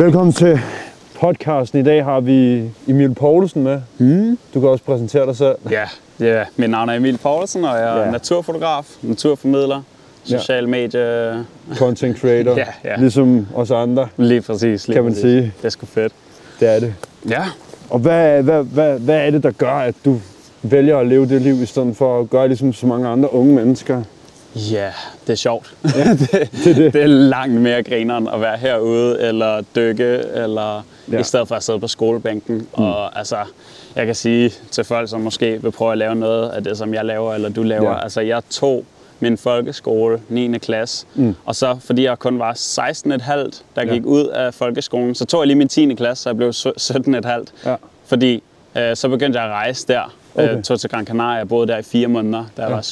Velkommen til podcasten. I dag har vi Emil Poulsen med. Mm. Du kan også præsentere dig selv. Ja, ja, mit navn er Emil Poulsen, og jeg er Ja. naturfotograf, naturformidler, social medie. Content creator. Ja, ja. Ligesom os andre. Lige præcis. Lige Kan man præcis. sige. Det er sgu fedt. Det er det. Ja, Og hvad, hvad, hvad, hvad er det, der gør, at du vælger at leve det liv, i stedet for at gøre ligesom så mange andre unge mennesker? Ja det er sjovt. Ja, det, det er det. det er langt mere grineren at være herude, eller dykke, eller Ja. ja. i stedet for at sidde på skolebænken. Mm. Og altså, jeg kan sige til folk, som måske vil prøve at lave noget af det, som jeg laver, eller du laver. Ja. Altså, jeg tog min folkeskole, 9. klasse, mm. og så fordi jeg kun var 16,5, der Ja. gik ud af folkeskolen, så tog jeg lige min 10. klasse, så jeg blev 17,5. Ja. Fordi øh, så begyndte jeg at rejse der. Okay. Okay. Øh, tog til Gran Canaria, jeg boede der i fire måneder, da jeg Ja. var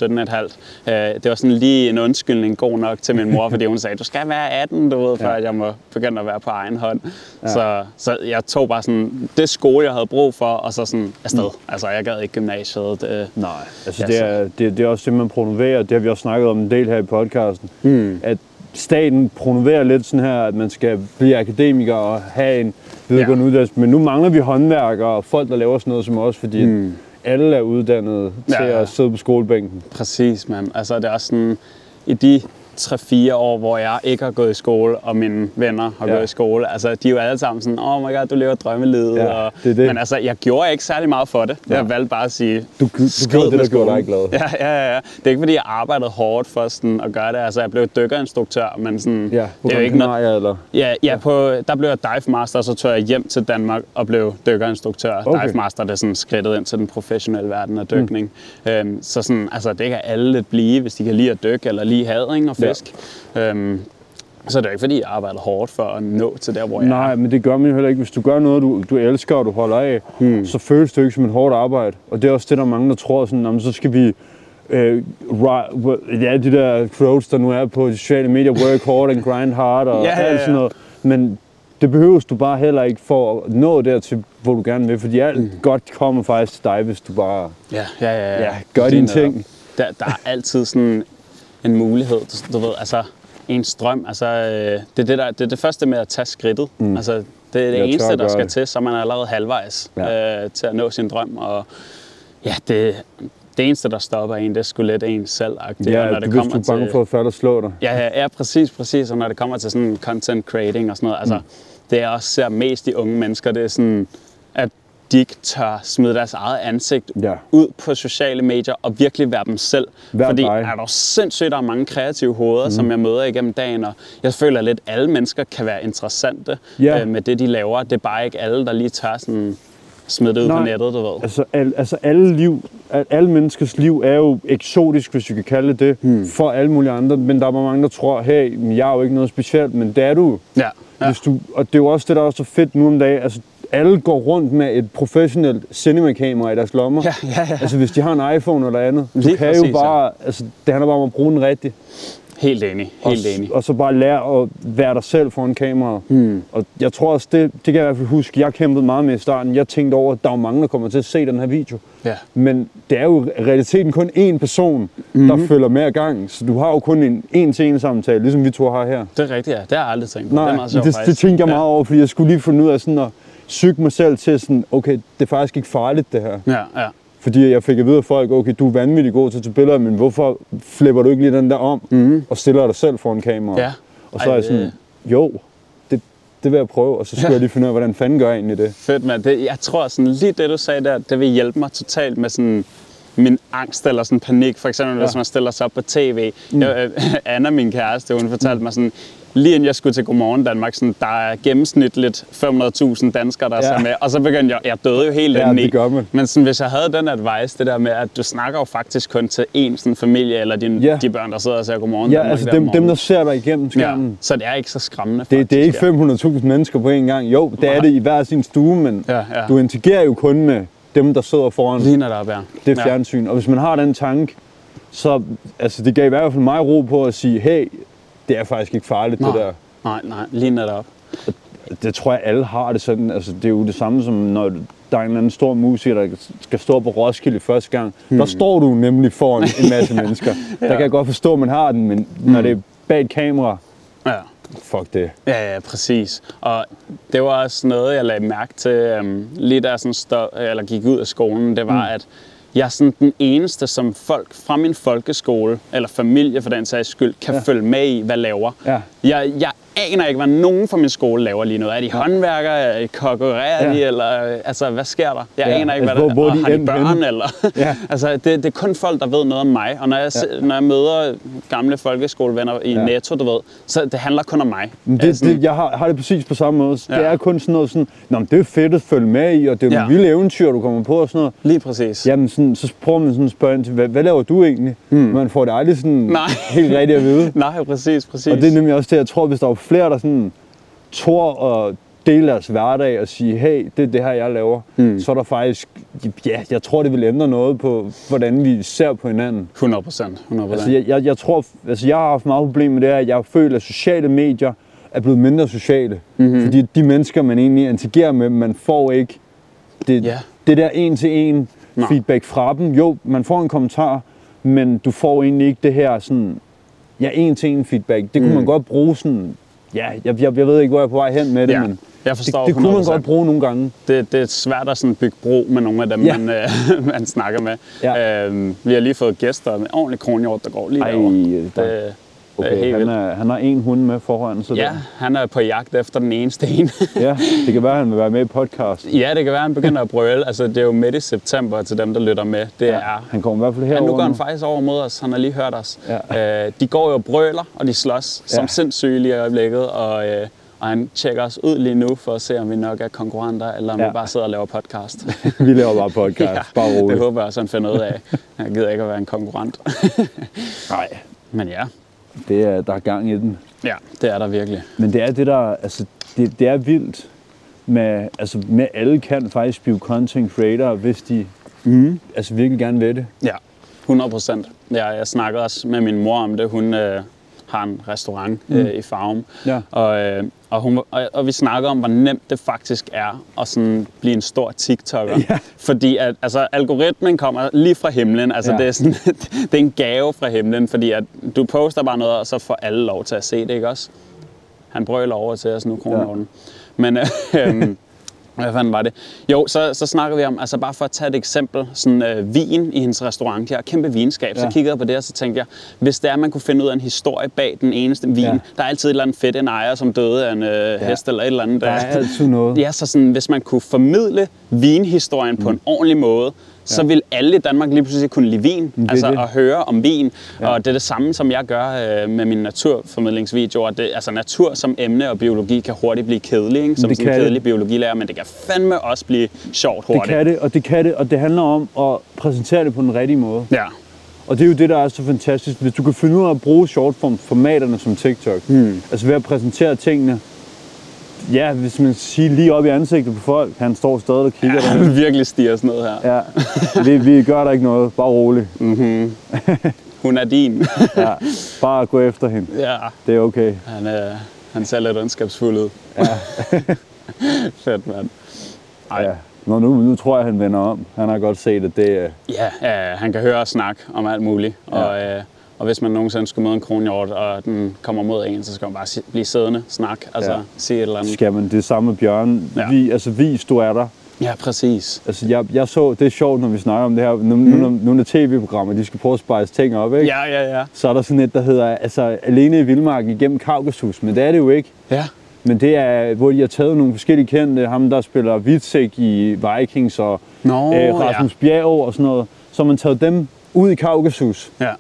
17,5. Øh, det var sådan lige en undskyldning god nok til min mor, fordi hun sagde, du skal være 18, du ved, før Ja. jeg må begynde at være på egen hånd. Ja. Så, så jeg tog bare sådan det skole, jeg havde brug for, og så sådan afsted. Mm. Altså, jeg gad ikke gymnasiet. Det, Nej, altså det, er, det, det er også det, man promoverer. Det har vi også snakket om en del her i podcasten. Mm. At staten promoverer lidt sådan her, at man skal blive akademiker og have en videregående ja. uddannelse. Men nu mangler vi håndværkere og folk, der laver sådan noget som os, fordi mm. Alle er uddannet til Ja, ja. at sidde på skolebænken. Præcis, mand. Altså, det er også sådan, i de 3-4 år, hvor jeg ikke har gået i skole, og mine venner har Ja. ja. gået i skole, altså, de er jo alle sammen sådan, oh my god, du lever drømmelivet. Ja, og, det det. Men altså, jeg gjorde ikke særlig meget for det. Nej. Jeg valgte bare at sige, Du, du gjorde det, der gjorde dig glad. Ja, ja, ja, ja. Det er ikke, fordi jeg arbejdede hårdt for sådan at gøre det. Altså, jeg blev dykkerinstruktør, men sådan, Ja, på det er jo ikke noget, eller? Ja, ja på, der blev jeg dive master, og så tog jeg hjem til Danmark og blev dykkerinstruktør. Okay. Dive master det er sådan skridtet ind til den professionelle verden af dykning. Mm. Øhm, så sådan, altså, det kan alle lidt blive, hvis de kan lide at dykke eller lide hadring og fisk. Ja. Øhm, så det er jo ikke, fordi jeg arbejder hårdt for at nå til der, hvor jeg Nej, er. men det gør man jo heller ikke. Hvis du gør noget, du, du elsker og du holder af, hmm. så føles det jo ikke som et hårdt arbejde. Og det er også det, der er mange, der tror, sådan, "Nå, men så skal vi... Øh, ri- ja, de der quotes, der nu er på de sociale medier, work hard and grind hard og Ja, alt sådan noget. Men det behøves du bare heller ikke for at nå dertil, hvor du gerne vil. Fordi alt mm. godt kommer faktisk til dig, hvis du bare Ja, ja, ja. ja. ja, gør dine ting. Der, der er altid sådan en mulighed, du, du ved, altså en strøm, altså øh, det er det, der, det er det første med at tage skridtet. Mm. Altså, det er det Jeg eneste, der skal det. til, så man er allerede halvvejs Ja. øh, til at nå sin drøm. Og ja, det, det eneste, der stopper en, det er sgu lidt en selv Ja, og når det hvis kommer du er bange til, for at falde og slå dig. Ja, ja, ja, præcis, præcis. Og når det kommer til sådan content creating og sådan noget, altså, Mm. det jeg også ser mest i unge mennesker, det er sådan, de ikke tør smide deres eget ansigt Ja. ud på sociale medier og virkelig være dem selv. Vær Fordi dig. er der sindssygt, der er mange kreative hoveder, mm. som jeg møder igennem dagen, og jeg føler lidt, at alle mennesker kan være interessante Ja. øh, med det, de laver. Det er bare ikke alle, der lige tør sådan smide det ud Nej. på nettet, du ved. Altså, al, altså alle, liv, al, alle menneskers liv er jo eksotisk, hvis vi kan kalde det hmm. for alle mulige andre. Men der er bare mange, der tror, hey, jeg er jo ikke noget specielt, men det er du. Ja, ja. Hvis du, og det er jo også det, der er så fedt nu om dagen. Altså, alle går rundt med et professionelt cinema-kamera i deres lommer. Ja, ja, ja. Altså, hvis de har en iPhone eller andet. Lige kan præcis, jo bare, altså, det handler bare om at bruge den rigtigt. Helt enig, Og, helt enig. og så bare lære at være dig selv foran kameraet. Hmm. Og jeg tror også, det, det kan jeg i hvert fald huske, jeg kæmpede meget med i starten. Jeg tænkte over, at der er mange, der kommer til at se den her video. Ja. Men det er jo i realiteten kun én person, mm-hmm. der følger med ad gangen. Så du har jo kun en en-til-en samtale, ligesom vi to har her. Det er rigtigt, ja. Det har jeg aldrig tænkt på. Nej, det er meget sjovt, det, det tænkte jeg Ja. meget over, fordi jeg skulle lige finde ud af sådan at psyke mig selv til sådan, okay, det er faktisk ikke farligt det her. Ja, ja. Fordi jeg fik at vide af folk, okay, du er vanvittig god til at tage billeder, men hvorfor flipper du ikke lige den der om mm-hmm. og stiller dig selv foran kamera? Ja. Og så er jeg Ej, sådan, jo, det, det vil jeg prøve, og så skulle Ja. jeg lige finde ud af, hvordan fanden gør jeg egentlig det. Fedt, mand. Det, jeg tror sådan lige det, du sagde der, det vil hjælpe mig totalt med sådan min angst eller sådan panik. For eksempel, ja. hvis man stiller sig op på tv. Mm. Jeg, Anna, min kæreste, hun fortalte mig sådan, lige inden jeg skulle til Godmorgen Danmark, sådan, der er gennemsnitligt 500.000 danskere, der Ja. ja. med. Og så begyndte jeg, jeg døde jo helt Ja, indeni. det man. Men sådan, hvis jeg havde den advice, det der med, at du snakker jo faktisk kun til én sådan, familie, eller din, Ja. de børn, der sidder og ser Godmorgen Ja, Danmark altså dem, dem, der ser dig igennem skærmen. Ja, så det er ikke så skræmmende, Det, det er faktisk, ikke ja. 500.000 mennesker på en gang. Jo, det er det i hver sin stue, men Ja, ja. du interagerer jo kun med dem, der sidder foran Lige når der er bær. det fjernsyn. Og hvis man har den tanke, så altså, det gav i hvert fald mig ro på at sige, hey, det er faktisk ikke farligt, Nej. det der. Nej, nej, lige netop. Det tror jeg, alle har det sådan. Altså, det er jo det samme som, når der er en eller anden stor musiker, der skal stå på Roskilde første gang. Hmm. Der står du nemlig foran en masse mennesker. Der kan jeg godt forstå, at man har den, men når det er bag et kamera, Ja. fuck det. Ja, ja, præcis. Og det var også noget, jeg lagde mærke til, øhm, lige da jeg sådan stod, eller gik ud af skolen, det var, mm. at jeg er sådan den eneste, som folk fra min folkeskole, eller familie for den sags skyld, kan ja. følge med i, hvad laver. Ja. Jeg, jeg aner ikke, hvad nogen fra min skole laver lige nu. Er de håndværkere? Er de konkurrerer Ja. de? Eller, øh, altså, hvad sker der? Jeg Ja, aner ikke, altså, hvad der hvor- hvor er de har de børn? henne? Eller? Ja. altså, det, det er kun folk, der ved noget om mig. Og når jeg, ja. når jeg møder gamle folkeskolevenner i Ja. Netto, du ved, så det handler kun om mig. Men Altså, det, det, jeg har, har det præcis på samme måde. Ja. Det er kun sådan noget sådan, Nå, men det er fedt at følge med i, og det er Ja. nogle vilde eventyr, du kommer på og sådan noget. Lige præcis. Jamen, sådan, så prøver man sådan at spørge ind til, hvad, hvad laver du egentlig? Hmm. Man får det aldrig sådan Nej. helt rigtigt at vide. Nej, præcis, præcis. Og det er nemlig også det, jeg tror, hvis der var flere, der sådan tror at dele deres hverdag og sige, hey, det er det her, jeg laver, mm. så er der faktisk, ja, jeg tror, det vil ændre noget på, hvordan vi ser på hinanden. 100 procent. 100 Altså, jeg, jeg, jeg tror, altså, jeg har haft meget problem med det her, at jeg føler, at sociale medier er blevet mindre sociale. Mm-hmm. Fordi de mennesker, man egentlig interagerer med, man får ikke det, Ja. det der en-til-en feedback fra dem. Jo, man får en kommentar, men du får egentlig ikke det her sådan, ja, en-til-en feedback. Det kunne mm. man godt bruge sådan, ja, jeg, jeg, jeg ved ikke, hvor jeg er på vej hen med det, Ja, men jeg forstår det, det kunne man 100%. godt bruge nogle gange. det, det er svært at sådan bygge bro med nogle af dem, Ja. man, øh, man snakker med. Ja. Øhm, vi har lige fået gæster med ordentlig kronhjort, der går lige Ej, derovre. det- Okay, helt han, er, han har en hund med foran, så Ja, han er på jagt efter den ene sten. ja, det kan være, at han vil være med i podcast. ja, det kan være, at han begynder at brøle. Altså, det er jo midt i september til dem, der lytter med. Det er... Han kommer i hvert fald Ja, herover nu går han faktisk over mod os. Han har lige hørt os. Ja. Øh, de går jo og brøler, og de slås som Ja. sindssyge lige i øjeblikket. Og, øh, og han tjekker os ud lige nu for at se, om vi nok er konkurrenter, eller om Ja. vi bare sidder og laver podcast. Vi laver bare podcast, bare det roligt. håber jeg også, han finder ud af. Jeg gider ikke at være en konkurrent. Nej, Men ja, det er, der er gang i den. ja, det er der virkelig. Men det er det der, altså det, det er vildt med, altså med alle kan faktisk blive content creator, hvis de mm. altså virkelig gerne vil det. Ja, 100 procent. Ja, jeg snakkede også med min mor om det. Hun øh, har en restaurant øh, i Farum. Ja. Og, øh, og, hun, og, og vi snakker om, hvor nemt det faktisk er at sådan blive en stor TikToker. Ja. Fordi at, altså, algoritmen kommer lige fra himlen. Altså, Ja. det, er sådan, det er en gave fra himlen, fordi at du poster bare noget, og så får alle lov til at se det, ikke også? Han brøler over til os nu, Kronhjorten. Ja. Men øh, øh, hvad fanden var det? Jo, så, så snakker vi om, altså bare for at tage et eksempel, sådan øh, vin i hendes restaurant. Et kæmpe vinskab. Så Ja. kiggede jeg på det, og så tænkte jeg, hvis det er, man kunne finde ud af en historie bag den eneste vin. Ja. Der er altid et eller andet fedt, en ejer, som døde af en øh, hest eller et eller andet. Der er altid noget. Ja, så sådan, hvis man kunne formidle vinhistorien mm. på en ordentlig måde, så vil alle i Danmark lige pludselig kunne lide vin, det altså det. at høre om vin. Ja. Og det er det samme, som jeg gør øh, med mine naturformidlingsvideoer. Det, altså natur som emne og biologi kan hurtigt blive kedelig, ikke? som Det sådan en kan det. kedelig biologilærer, men det kan fandme også blive sjovt Det hurtigt. kan det, og det kan det, og det handler om at præsentere det på den rigtige måde. Ja, Og det er jo det, der er så fantastisk. Hvis du kan finde ud af at bruge shortform formaterne som TikTok, hmm. altså ved at præsentere tingene, ja, hvis man siger lige op i ansigtet på folk, han står stadig og kigger ja han virkelig stiger sådan noget her. Ja, vi, vi gør der ikke noget, bare rolig. Hun er din. Ja, bare gå efter hende, ja, det er okay. han, øh, han ser lidt ondskabsfuld ud. Ja. Fedt, mand. Ej. Ja. Nå, nu, nu tror jeg, han vender om. Han har godt set, at det er... Ja, ja, han kan høre og snakke om alt muligt. Ja. Og, øh, og hvis man nogensinde skulle møde en kronhjort, og den kommer mod en, så skal man bare si- blive siddende, snak, altså Ja. ja. sige et eller andet. Skal man det samme med Bjørn? Ja. Vi, altså, vis, du er der. Ja, præcis. Altså, jeg, jeg så, det er sjovt, når vi snakker om det her. Nu, mm. nu, nu når tv-programmer, de skal prøve at spejse ting op, ikke? Ja, ja, ja. Så er der sådan et, der hedder altså, Alene i Vildmarken igennem Kaukasus. Men det er det jo ikke. Ja, Men det er, hvor de har taget nogle forskellige kendte. Ham, der spiller Vitsek i Vikings og Nå, øh, Rasmus Bjerg og sådan noget. Så har man taget dem ud i Kaukasus. ja.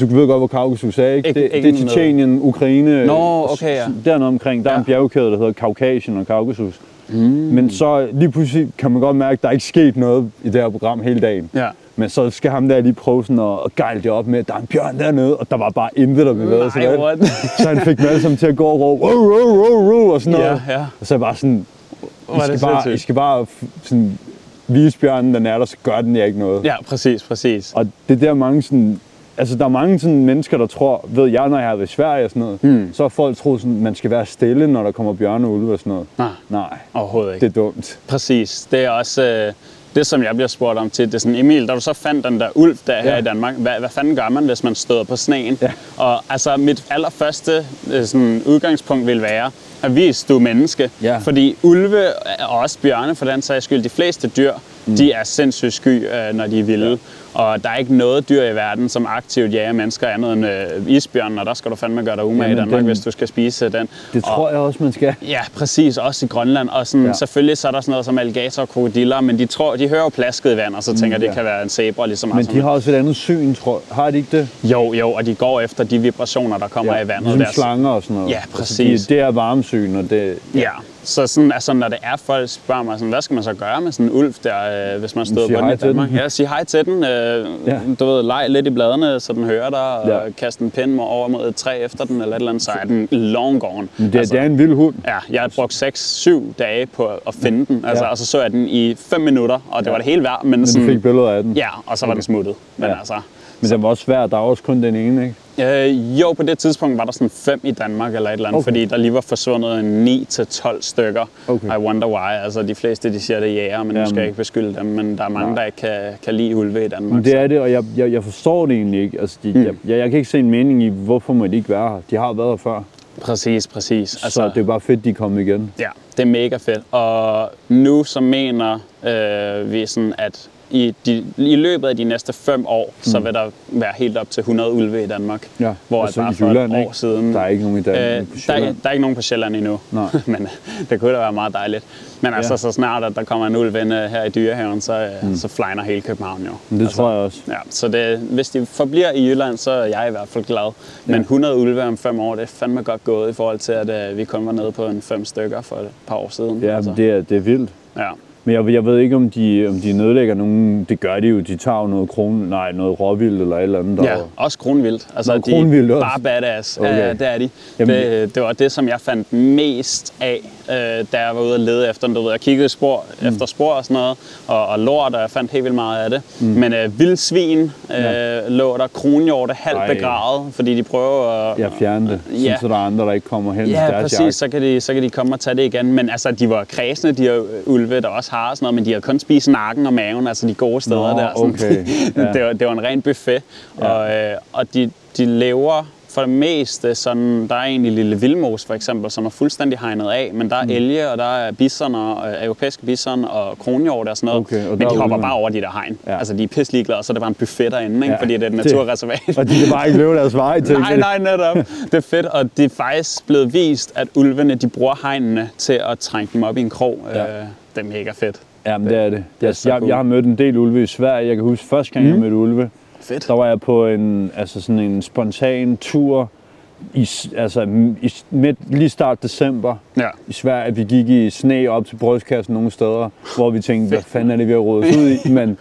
Du ved godt, hvor Kaukasus er, ikke? Ikke- det, det er Tjetjenien, Ukraine. Nå, okay, ja. Dernede omkring, der er Ja. en bjergkæde, der hedder Kaukasien og Kaukasus. Mm. Men så lige pludselig kan man godt mærke, at der er ikke sket noget i det her program hele dagen. Ja. Men så skal ham der lige prøve sådan at, at gejle det op med, at der er en bjørn dernede, og der var bare intet, der sig. Nej, vel? what? Så han fik alle sammen til at gå og råbe, wow, wow, wow, wow, og sådan Ja, noget. ja. Og så er jeg bare sådan, I skal bare, I skal bare sådan, vise bjørnen, den er der, så gør den jer ikke noget. Ja, præcis, præcis. Og det er der mange sådan, altså der er mange sådan mennesker, der tror, ved jeg, når jeg har været i Sverige og sådan noget, hmm. så har folk troet sådan, man skal være stille, når der kommer bjørne og ulve og sådan noget. Nej, Nej, overhovedet ikke. det er dumt. Præcis. Det er også... Øh, det, som jeg bliver spurgt om til, det er sådan, Emil, da du så fandt den der ulv der her Ja. i Danmark, hvad, hvad fanden gør man, hvis man støder på sneen? Ja. Og altså, mit allerførste øh, sådan, udgangspunkt vil være, at vis du er menneske. Ja. Fordi ulve, og også bjørne for den sags skyld, de fleste dyr, mm. de er sindssygt sky, øh, når de er vilde. Ja. Og der er ikke noget dyr i verden, som aktivt jager mennesker andet end øh, isbjørnen, og der skal du fandme gøre dig umage i Danmark, den- hvis du skal spise den. Det og, tror jeg også, man skal. Ja, præcis. Også i Grønland. Og sådan, ja. Ja. selvfølgelig så er der sådan noget som alligator og krokodiller, men de, tror, de hører jo plasket i vand, og så tænker, mm, det ja. kan være en zebra lige så meget Men de har også et andet syn, tror jeg. Har de ikke det? Jo, jo, og de går efter de vibrationer, der kommer i vandet. Ligesom deres- slanger og sådan noget. Ja, Altså, præcis. de, det er varmesyn, og det... Ja, så sådan, altså, når det er folk spørger mig, sådan, hvad skal man så gøre med sådan en ulv der, øh, hvis man Sige på den i Danmark? den. Ja, sige hej til den. Øh, Ja. Du ved, leg lidt i bladene, så den hører dig, og Ja. kaste en pind over mod et træ efter den, eller et eller andet, så er den long gone. Det, altså, det er en vild hund. Ja, jeg har brugt 6-7 dage på at finde den, altså, Ja. og så så jeg den i 5 minutter, og det Ja. var det hele værd, men, Men du sådan, fik billeder af den. ja, og så var den smuttet. Men Ja. altså, Men den var også svær. Der er også kun den ene, ikke? Øh, jo, på det tidspunkt var der sådan fem i Danmark eller et eller andet, Okay. fordi der lige var forsvundet en 9-12 stykker. Okay. I wonder why. Altså, de fleste de siger, det er jæger, men nu Jamen. skal jeg ikke beskylde dem, men der er mange, Nej. der ikke kan, kan lide ulve i Danmark. Men det er det, og jeg, jeg, jeg forstår det egentlig ikke. Altså, de, Mm. jeg, jeg, jeg kan ikke se en mening i, hvorfor må de ikke være her. De har været her før. Præcis, præcis. Altså, så det er bare fedt, de er kommet igen. Ja, det er mega fedt. Og nu så mener øh, vi sådan, at i, de, i løbet af de næste fem år, mm. så vil der være helt op til 100 ulve i Danmark. Ja, Hvor altså bare i for Jylland, et år ikke? siden... Der er ikke nogen i Danmark Øh, der, er, der er ikke nogen på Sjælland endnu, Nej. men det kunne da være meget dejligt. Men altså, Ja. så snart at der kommer en ulv ind øh, her i dyrehaven, så, mm. så flyner hele København jo. Men det altså, tror jeg også. Ja, så det, hvis de forbliver i Jylland, så er jeg i hvert fald glad. Men Ja. 100 ulve om fem år, det er fandme godt gået i forhold til, at øh, vi kun var nede på en fem stykker for et par år siden. Ja, altså. det er, det er vildt. ja. Men jeg, jeg ved ikke, om de, om de nedlægger nogen. Det gør de jo. De tager jo noget kron, nej, noget råvild eller et eller andet. Ja, Der, også kronvildt. Altså, Nå, de kronvildt også. bare badass. Okay. Ja, det er de. Jamen- det, det var det, som jeg fandt mest af, øh, da jeg var ude og lede efter den. Jeg kiggede spor, mm. efter spor og sådan noget, og, og lort, og jeg fandt helt vildt meget af det. Mm. Men øh, vildsvin øh, Ja. lå der, kronhjorte halvt Ej. begravet, fordi de prøver at... jeg fjerne det, Ja. ja. så der er andre, der ikke kommer hen Ja, præcis. jagt. Så kan, de, så kan de komme og tage det igen. Men altså, de var kredsende, de her ulve, der også har og sådan noget, men de har kun spist nakken og maven, altså de gode steder Nå, der. Sådan. okay. Ja. det, var, det var en ren buffet. Ja. Og, øh, og de, de lever for det meste sådan, der er egentlig lille vildmos for eksempel, som er fuldstændig hegnet af, men der er Mm. elge, og der er bison, og øh, europæiske bison og kronhjort og sådan noget. Okay, og men de er hopper ulven. bare over de der hegn. Ja. Altså de er pisselig glade, så er det bare en buffet derinde, ikke? Ja, fordi det er et det- naturreservat. Og de kan bare ikke løbe deres vej til Nej, nej, netop. Det er fedt, og det er faktisk blevet vist, at ulvene de bruger hegnene til at trænge dem op i en krog. Ja. Øh, det er mega fedt. Ja, men det er det. det er Jeg, jeg, cool. jeg har mødt en del ulve i Sverige. Jeg kan huske første gang, mm. jeg mødte ulve. Fedt. Der var jeg på en, altså sådan en spontan tur i, altså, i, midt, lige start december Ja. i Sverige. Vi gik i sne op til brystkassen nogle steder, hvor vi tænkte, hvad fanden er det, vi har rodet ud i? Men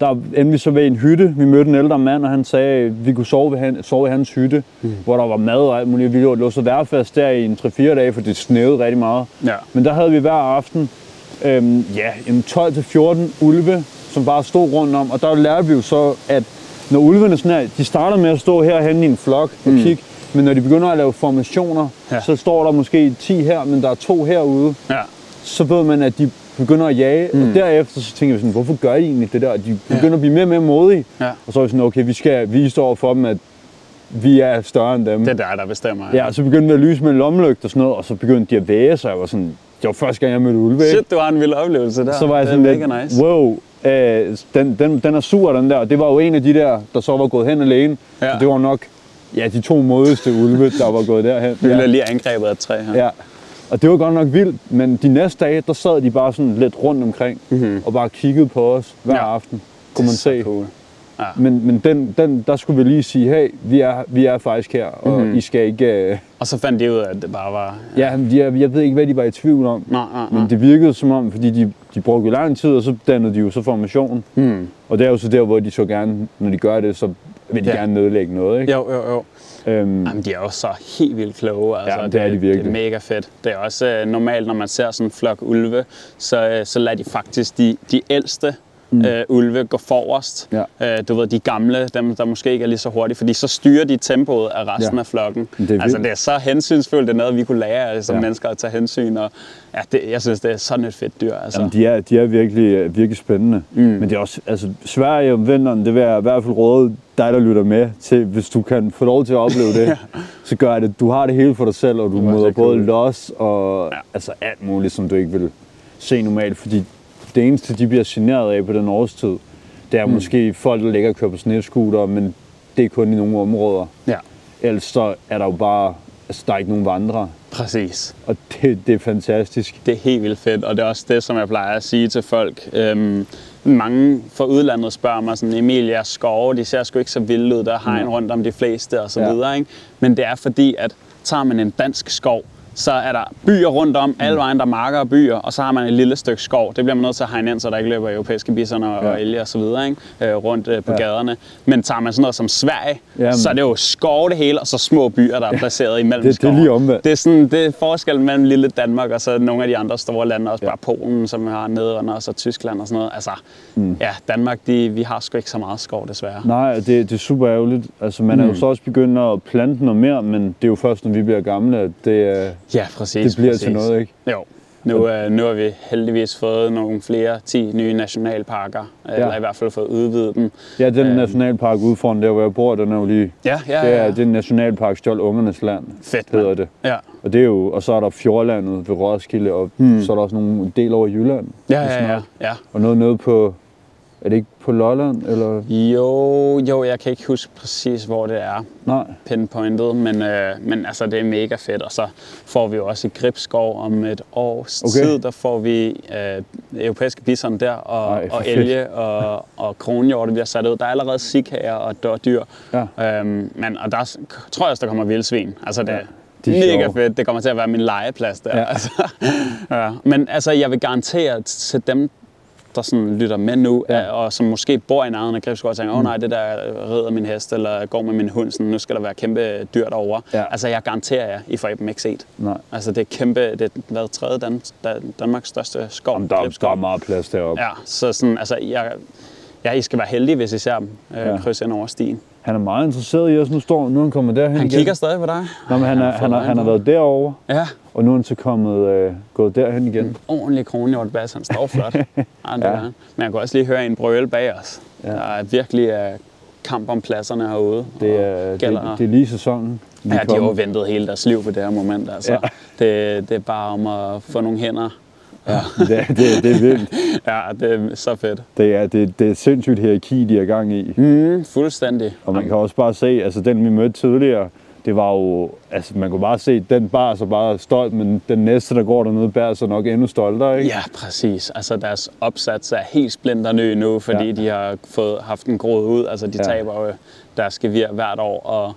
der endte vi så ved en hytte. Vi mødte en ældre mand, og han sagde, at vi kunne sove, ved han, sove i hans hytte, mm. hvor der var mad og alt muligt. Vi lå så værfast der i en 3-4 dage, for det snøede rigtig meget. Ja. Men der havde vi hver aften øhm, ja, en 12-14 ulve, som bare stod rundt om. Og der lærte vi jo så, at når ulvene sådan her, de starter med at stå herhen i en flok og mm. kigge, men når de begynder at lave formationer, Ja. ja. så står der måske 10 her, men der er to herude. Ja. Så ved man, at de begynder at jage, mm. og derefter så tænker vi sådan, hvorfor gør de egentlig det der? De begynder ja. at blive mere og mere modige. Ja. Og så er vi sådan, okay, vi skal vise over for dem, at vi er større end dem. Det er der, der bestemmer. Ja, og så begyndte vi at lyse med en lommelygte og sådan noget, og så begyndte de at væge sig. Var sådan, det var første gang, jeg mødte ulve. Shit, du har en vild oplevelse der. så var jeg det sådan lidt, nice. wow, øh, den, den, den er sur, den der. Og det var jo en af de der, der så var gået hen alene. Ja. Så det var nok ja, de to modigste ulve, der var gået derhen. Vi bliver lige angrebet af et træ her. ja. Og det var godt nok vildt, men de næste dage, der sad de bare sådan lidt rundt omkring, mm-hmm. og bare kiggede på os hver. Ja. aften, kunne man Så se. cool. Ja. Men, men den, den, der skulle vi lige sige, hey, vi er, vi er faktisk her, og Mhm. mm-hmm. I skal ikke... Øh, Og så fandt de ud af, at det bare var... ja, jeg, jeg ved ikke, hvad de var i tvivl om. Nej, nej, nej. Men det virkede som om, fordi de, de brugte lang tid, og så dannede de jo så formation. Hmm. Og det er jo så der, hvor de så gerne, når de gør det, så vil de Ja. ja. gerne nedlægge noget, ikke? Jo, jo, jo. Øhm, Jamen, de er også så helt vildt kloge. Altså, Ja, det er de virkelig. Det er mega fedt. Det er også øh, normalt, når man ser sådan en flok ulve, så, øh, så lader de faktisk de, de ældste mm. øh, ulve gå forrest. Ja. Øh, du ved, de gamle, dem der måske ikke er lige så hurtige, fordi så styrer de tempoet af resten Ja. af flokken. Det er altså det er så hensynsfuldt, det er noget, vi kunne lære som Ja. mennesker at tage hensyn. Og, ja, det, jeg synes, det er sådan et fedt dyr. Altså. Jamen, de er, de er virkelig, virkelig spændende. Mm. Men det er også, altså Sverige om vinteren, det vil jeg i hvert fald råde dig, der lytter med til, hvis du kan få lov til at opleve det, så gør det. Du har det hele for dig selv, og du er møder både cool. los og ja. altså alt muligt, som du ikke vil se normalt, fordi det eneste, de bliver generet af på den årstid, det er mm. måske folk, der ligger og kører på snescooter, men det er kun i nogle områder. Ja, Ellers så er der jo bare, altså der er ikke nogen vandre, præcis. og det, det er fantastisk. Det er helt vildt fedt, og det er også det, som jeg plejer at sige til folk. Øhm, mange fra udlandet spørger mig sådan, Emil, jeres skove, de ser sgu ikke så vilde ud, der har en rundt om de fleste og så Ja. videre, ikke? Men det er fordi, at tager man en dansk skov, så er der byer rundt om, alle vejen der er marker og byer, og så har man et lille stykke skov. Det bliver man nødt til at hegne ind, så der ikke løber europæiske bissoner og Ja. elge og så videre, ikke? Øh, rundt øh, på Ja. gaderne. Men tager man sådan noget som Sverige, Jamen. så er det jo skov det hele, og så små byer, der er placeret imellem Det- det er lige omvendt. Det er, sådan, det er forskellen mellem lille Danmark og så nogle af de andre store lande, også Ja. bare Polen, som vi har nede og så Tyskland og sådan noget. Altså, mm. ja, Danmark, de, vi har sgu ikke så meget skov, desværre. Nej, det, det er super ærgerligt. Altså, man er jo så også begyndt at plante noget mere, men det er jo først, når vi bliver gamle, at det, Ja, præcis. det bliver præcis. til noget, ikke? Jo. Nu, øh, nu har vi heldigvis fået nogle flere 10 nye nationalparker, ja. eller i hvert fald fået udvidet dem. Ja, den Øhm. nationalpark ude foran der, hvor jeg bor, den er jo lige... Ja, ja, Det er, ja. det er nationalpark, Stjål Ungernes Land, Fedt, hedder det. Ja. Og, det er jo, og så er der Fjordlandet ved Roskilde, og hmm. så er der også nogle del over Jylland. Ja, ja, ja, ja. Og noget nede på... Er det ikke på Lolland, eller... Jo, jo, jeg kan ikke huske præcis, hvor det er Nej. pinpointet, men, øh, men altså, det er mega fedt. Og så får vi jo også i Gribskov om et års Okay. tid, der får vi øh, europæiske bison der, og, Ej, og elge og, og kronhjorte bliver sat ud. Der er allerede sikhager og dårdyr. Ja. Øhm, men, og der tror jeg også, der kommer vildsvin. Altså, det, Ja, ja, de er mega fedt. Det kommer til at være min legeplads der. Ja. Altså, ja. Men altså, jeg vil garantere til dem, der sådan lytter med nu, Ja. ja. og som måske bor i nærheden af Gribskov og tænker, åh oh, nej, det der rider min hest, eller går med min hund, sådan, nu skal der være kæmpe dyr derovre. Ja. Altså, jeg garanterer jer, I får dem ikke set. Nej. Altså, det er kæmpe, det er hvad, tredje Dan, Dan, Danmarks største skov. Jamen, der, der er meget plads deroppe. Ja, så sådan, altså, jeg, ja, I skal være heldige, hvis I ser dem øh, ja. krydse ind over stien. Han er meget interesseret i os. Nu står nu er han kommet derhen Han igen. kigger stadig på dig. Nå, men han, er, han, øje han har været derovre, Ja, og nu er han så kommet, øh, gået derhen igen. en ordentlig kronhjortbas. Han står flot. ja, det Ja. Men jeg kan også lige høre en brøle bag os. Ja. Der er virkelig uh, kamp om pladserne herude. Det er, det, gælder- det er lige sæsonen. Vi Ja, de har jo ventet hele deres liv på det her moment. Altså. Ja. Det, det er bare om at få nogle hænder. Ja, det, er- det, det er vildt. Ja, det er så fedt. Det er, det, det er sindssygt hierarki, de er gang i. Mm, fuldstændig. Og man kan også bare se, altså den vi mødte tidligere, det var jo, altså man kunne bare se, den bar så bare stolt, men den næste, der går dernede, bærer sig nok endnu stoltere, ikke? Ja, præcis. Altså deres opsats er helt splinterny nu, fordi Ja. de har fået haft en grået ud. Altså de ja. taber jo deres gevir hvert år, og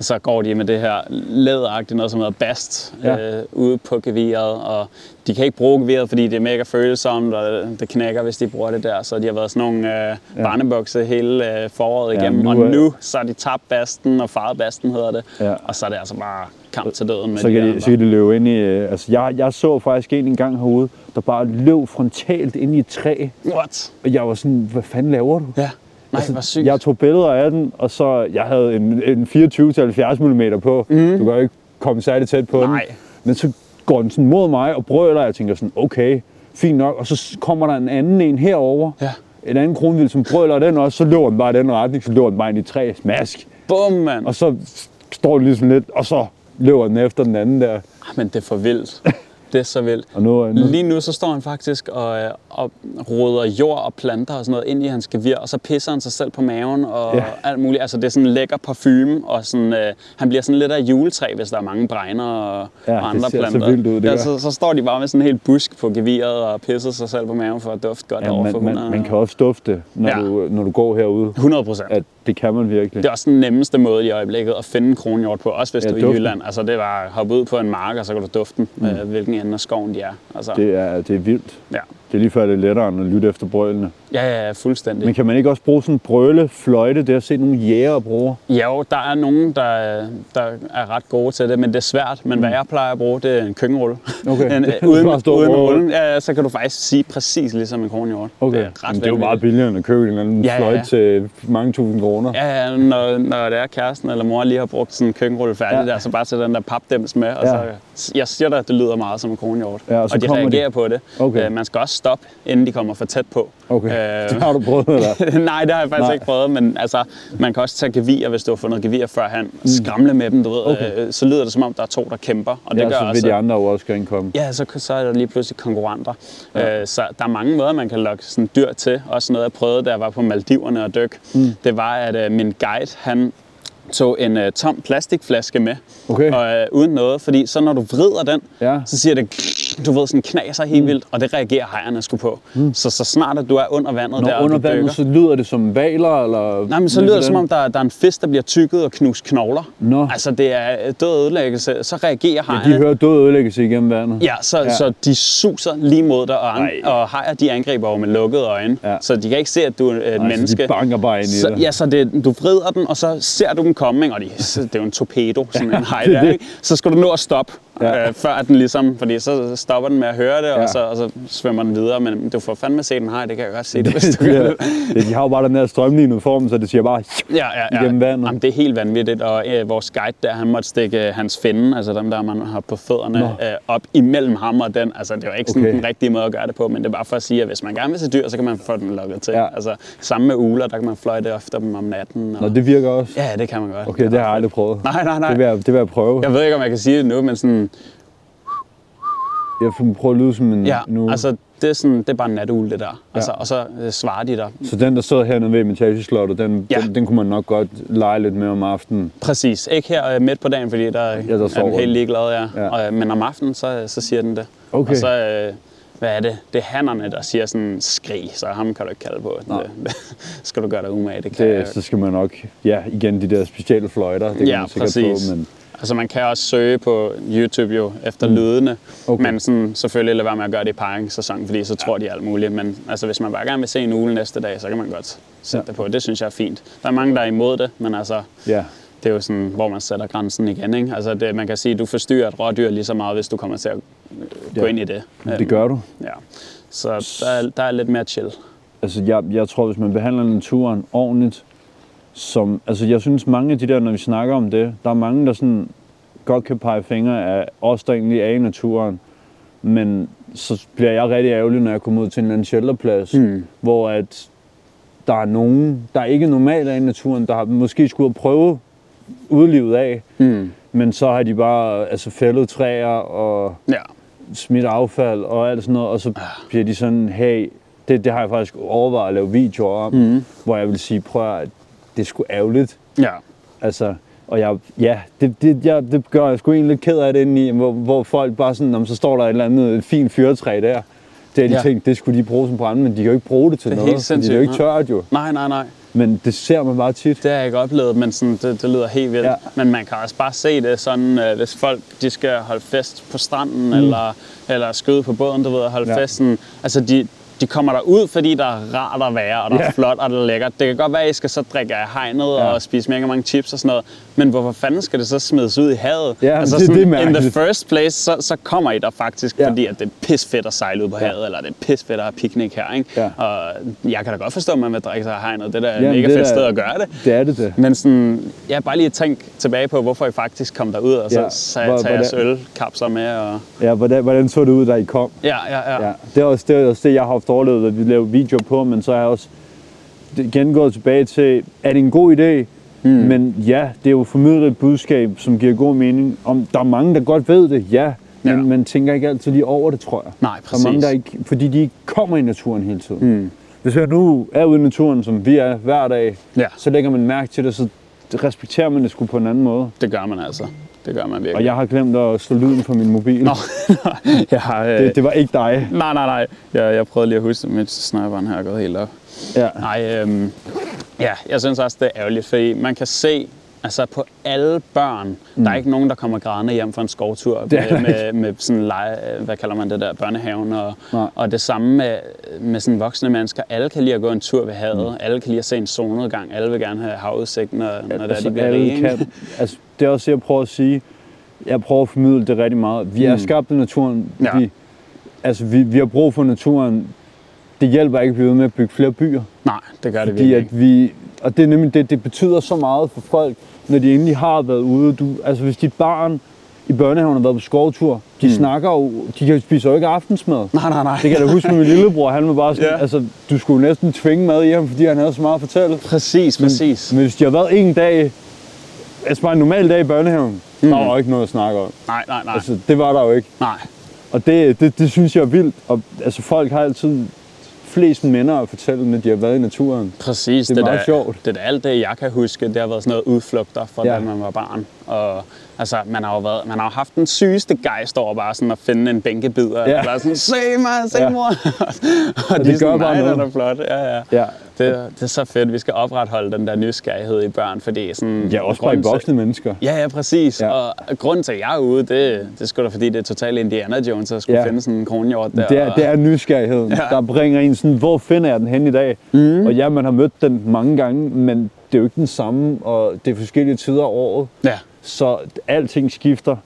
så går de med det her læderagtige noget, som hedder bast, Ja. øh, ude på geviret, og de kan ikke bruge geviret, fordi det er mega følsomt, og det knækker, hvis de bruger det der. Så de har været sådan nogle øh, Ja. barnebukse hele øh, foråret Ja, igennem, nu og er- nu så har de tabt basten, og faret basten hedder det, Ja. og så er det altså bare kamp til døden med Så de kan, de, andre. så kan de løbe ind i... øh, Altså, jeg, jeg så faktisk en engang herude, der bare løb frontalt ind i et træ. What? Og jeg var sådan, hvad fanden laver du? Ja. Nej, Altså, hvor sygt. Jeg tog billeder af den, og så jeg havde en, en 24-70 mm på. Mm. Du kan jo ikke komme særlig tæt på Nej. den. Men så går den sådan mod mig og brøler, og jeg tænker sådan, okay, fint nok. Og så kommer der en anden en herover. Ja. En anden kronvild, som brøler den også, så løber den bare i den retning, så løber den bare ind i træ, smask. Bum, mand. Og så står den ligesom lidt, og så løber den efter den anden der. Ah, Men det er for vildt. Det er så vildt. Og nu, nu Lige nu så står han faktisk og, øh, og roder jord og planter og sådan noget ind i hans gevir, og så pisser han sig selv på maven og Ja. alt muligt. Altså det er sådan en lækker parfume, og sådan, øh, han bliver sådan lidt af juletræ, hvis der er mange bregner og, Ja, og andre ser så planter. vildt ud, det ja, så, så, står de bare med sådan en helt busk på geviret og pisser sig selv på maven for at dufte godt ja, over man, for man, 100. man kan også dufte, når, Ja. du, når du går herude. 100 procent. At det kan man virkelig. Det er også den nemmeste måde i øjeblikket at finde en kronhjort på, også hvis Ja, du er i. Jylland. Altså det var at hoppe ud på en mark, og så kan du dufte den, mm. øh, hvilken ende af skoven de er. Altså, Det er, det er vildt. ja. Det er lige før, det er lettere end at lytte efter brølene. Ja, ja, fuldstændig. Men kan man ikke også bruge sådan en brøle, fløjte? Det har set nogle jæger bruge. Ja, jo, der er nogen, der, der er ret gode til det, men det er svært. Men hvad jeg plejer at bruge, det er en køkkenrulle. Mm. Okay. en, uden, uden rulle. rullen, ja, så kan du faktisk sige præcis ligesom en kronhjort. Okay. Det er ret Men det er jo meget billigere end at købe en eller anden Ja, fløjte ja. til mange tusind kroner. Ja, ja når, når det er kæresten eller mor lige har brugt sådan en køkkenrulle færdig Ja. der, så bare tage den der papdems med, og Ja. så, jeg siger dig, at det lyder meget som en kronhjort. Ja, og og de kommer de. reagerer på det. Okay. Øh, man skal også stoppe, inden de kommer for tæt på. Okay, Øh, det har du prøvet, eller? Nej, det har jeg faktisk Nej. Ikke prøvet, men altså, man kan også tage gevier, hvis du har fundet gevier førhen. Skramle med dem, du ved. Mm. Okay. Øh, så lyder det som om, der er to, der kæmper. Og det Ja, gør så vil også, de andre jo også gerne komme. Ja, så, så er der lige pludselig konkurrenter. Ja. Øh, så der er mange måder, man kan lokke sådan dyr til. Også noget, jeg prøvede, da jeg var på Maldiverne og dyk. Mm. Det var, at øh, min guide, han tog en øh, tom plastikflaske med. Okay. Og, øh, uden noget, fordi så når du vrider den, Ja. så siger det, du ved, sådan knaser helt vildt, og det reagerer hejerne sgu på. Mm. Så så snart, at du er under vandet Når der, under du dykker, vandet, så lyder det som valer, eller? Nej, men så lyder det som om, der, der er en fisk, der bliver tykket og knust knogler. Nå. Altså, det er død ødelæggelse. Så reagerer Ja, hejerne. de hører død ødelæggelse igennem vandet. Ja, så, Ja. ja. så de suser lige mod dig, og, Ej. og hajer de angriber jo med lukkede øjne. Ja. Så de kan ikke se, at du er et Nej, så menneske. de banker bare ind i så, dig. Ja, så det, du vrider den, og så ser du den komme, ikke? og de, så det er jo en torpedo, sådan en hej det er der, det. ikke? Så skal du nå at stoppe, Ja. øh, før at den ligesom, fordi så stopper den med at høre det, Ja. og, så, og så svømmer den videre, men du får fandme se den hej, det kan jeg godt se det, hvis du ja, ja, de har jo bare den der strømlignede form, så det siger bare... Ja, ja, ja. Igennem vandet. Jamen, det er helt vanvittigt, og øh, vores guide der, han måtte stikke øh, hans finde, altså dem der, man har på fødderne, Nå. øh, op imellem ham og den. Altså, det var ikke sådan Okay. den rigtige måde at gøre det på, men det er bare for at sige, at hvis man gerne vil se dyr, så kan man få den lukket til. Ja. Altså, samme med uler, der kan man fløjte efter dem om natten. Og... Nå, det virker også. Ja, det kan man godt. Okay, det har jeg aldrig prøvet. Nej, nej, nej. Det vil jeg, det vil jeg prøve. Jeg ved ikke, om jeg kan sige det nu, men sådan, Jeg får prøve at lyde som en ja, nu. altså, det er, sådan, det er bare en natugle, det der. Altså, og så øh, svarer de der. Så den, der stod hernede ved Imitageslottet, den, Ja. den, den kunne man nok godt lege lidt med om aftenen. Præcis. Ikke her øh, midt på dagen, fordi der, Ja, der er den helt ligeglad, ja. Ja. Og, øh, men om aftenen, så, så siger den det. Okay. Og så, øh, hvad er det? Det er hannerne, der siger sådan skrig, så ham kan du ikke kalde på. Det, det skal du gøre dig umage, det kan jeg Det, så skal man nok, ja, igen de der specielle fløjter, det kan Ja, man sikkert præcis. få, men Altså man kan også søge på YouTube jo efter mm. lydene, Okay. men sådan, selvfølgelig lade være med at gøre det i paringssæson, fordi så tror de alt muligt. Men altså, hvis man bare gerne vil se en ugle næste dag, så kan man godt sætte Ja. det på. Det synes jeg er fint. Der er mange, der er imod det, men altså, ja, det er jo sådan, hvor man sætter grænsen igen. Ikke? Altså det, man kan sige, at du forstyrrer et rådyr lige så meget, hvis du kommer til at øh, gå Ja. ind i det. Det gør du. Ja. Så der er, der er lidt mere chill. Altså, jeg, jeg tror, hvis man behandler naturen ordentligt, som, altså jeg synes mange af de der, når vi snakker om det, der er mange, der sådan godt kan pege fingre af os, der egentlig er i naturen, men så bliver jeg rigtig ærgerlig, når jeg kommer ud til en eller anden shelterplads, Mm. hvor at der er nogen, der ikke normalt er i naturen, der har måske skulle prøve udlivet af, Mm. men så har de bare altså, fældet træer og Ja. smidt affald og alt sådan noget, og så bliver de sådan, hey, det, det har jeg faktisk overvejet at lave videoer om, mm. hvor jeg vil sige, prøv at det er sgu ærgerligt. Ja. Altså, og jeg, ja, det, det, jeg, det gør jeg sgu egentlig lidt ked af det indeni, hvor, hvor folk bare sådan, om så står der et eller andet fint fyrtræ der. Det har de Ja. tænkt, det skulle de bruge som brænde, men de kan jo ikke bruge det til Det er noget, helt fordi det er jo ikke sindssygt, tørt jo. Nej, nej, nej. Men det ser man bare tit. Det har jeg ikke oplevet, men sådan, det, det lyder helt vildt. Ja. Men man kan også bare se det sådan, øh, hvis folk de skal holde fest på stranden, mm. eller, eller skyde på båden, du ved, og holde ja. festen. Altså, de, de kommer der ud, fordi der er rart at være, og der Ja. er flot, og det er lækkert. Det kan godt være, at I skal så drikke af hegnet ja. og spise mega mange chips og sådan noget, men hvorfor fanden skal det så smides ud i havet? Ja, altså, det- det er sådan, in the first place, så, så kommer I der faktisk, Ja. fordi at det er pis fedt at sejle ud på Ja. havet, eller det er pis fedt at have picnic her, ikke? Ja. Og jeg kan da godt forstå, at man vil drikke sig af hegnet. Det er da Jamen, mega det fedt da- sted at gøre det. Det er det det. Men sådan, ja, bare lige tænk tilbage på, hvorfor I faktisk kom derud, og så Ja, ja, hvor- tage jeres ølkapsler med. Og... Ja, hvordan, hvordan så det ud, da I kom? Ja, ja, ja. Ja, det er også det, er også det jeg har haft overlevet, at vi laver videoer på, men så har jeg også igen gået tilbage til, er det en god idé? Mm. Men ja, det er jo formidlet et budskab, som giver god mening. Om der er mange, der godt ved det, ja, men Ja. man tænker ikke altid lige over det, tror jeg. Nej, Der er mange, præcis. der ikke, fordi de ikke kommer i naturen hele tiden. Mm. Hvis jeg nu er ude i naturen, som vi er hver dag, Ja. så lægger man mærke til det, så respekterer man det sgu på en anden måde. Det gør man altså. Det gør man virkelig. Og jeg har glemt at slå lyden på min mobil. Nå, jeg har, øh... Det, det var ikke dig. Nej, nej, nej. Jeg, jeg prøvede lige at huske mens sniperen her er gået helt op. Ja. Nej, øhm, ja, jeg synes også, det er ærgerligt, fordi man kan se Altså på alle børn. Mm. Der er ikke nogen, der kommer grædende hjem fra en skovtur er med, med, med sådan lege, hvad kalder man det der, børnehaven. Og, Nej. og det samme med, med sådan voksne mennesker. Alle kan lide at gå en tur ved havet. Mm. Alle kan lide at se en solnedgang. Alle vil gerne have havudsigt, når, når det er, altså, de bliver alle rige. kan, altså, det er også det, jeg prøver at sige. Jeg prøver at formidle det rigtig meget. Vi er Mm. skabt af naturen. Ja. Vi, altså, vi, vi har brug for naturen. Det hjælper ikke at blive ved med at bygge flere byer. Nej, det gør det Fordi virkelig at vi, og det er nemlig det, det betyder så meget for folk, når de endelig har været ude. Du, altså hvis dit barn i børnehaven har været på skovtur, de mm. snakker jo, de kan spiser jo ikke aftensmad. Nej, nej, nej. Det kan jeg da huske med min lillebror, han var bare sådan, Ja. altså du skulle næsten tvinge mad i ham, fordi han havde så meget at fortælle. Præcis, præcis. Men hvis de har været en dag, altså bare en normal dag i børnehaven, mm. der var jo ikke noget at snakke om. Nej, nej, nej. Altså det var der jo ikke. nej. Og det, det, det synes jeg er vildt. Og altså folk har altid flest minder at fortælle, når de har været i naturen. Præcis. Det er meget da, sjovt. Det er alt det, jeg kan huske. Det har været sådan noget udflugter fra, Ja. da man var barn. Og altså, man har jo, været, man har jo haft den sygeste gejst over bare sådan at finde en bænkebider. Ja. Ja. Eller sådan, se mig, se Ja. mor. og det de er gør sådan, bare noget." den er flot. Ja, ja. Ja, Det, det er så fedt. Vi skal opretholde den der nysgerrighed i børn, fordi sådan... ja også bare i til- voksne mennesker. Ja, ja, præcis. Ja. Og grunden til, at jeg er ude, det, det er sgu da, fordi det er totalt Indiana Jones at skulle Ja. finde sådan en kronhjort der. Det er, og- det er nysgerrigheden, ja. Der bringer en sådan, hvor finder jeg den hen i dag? Mm. Og ja, man har mødt den mange gange, men det er jo ikke den samme, og det er forskellige tider af året. Ja, Så alting skifter.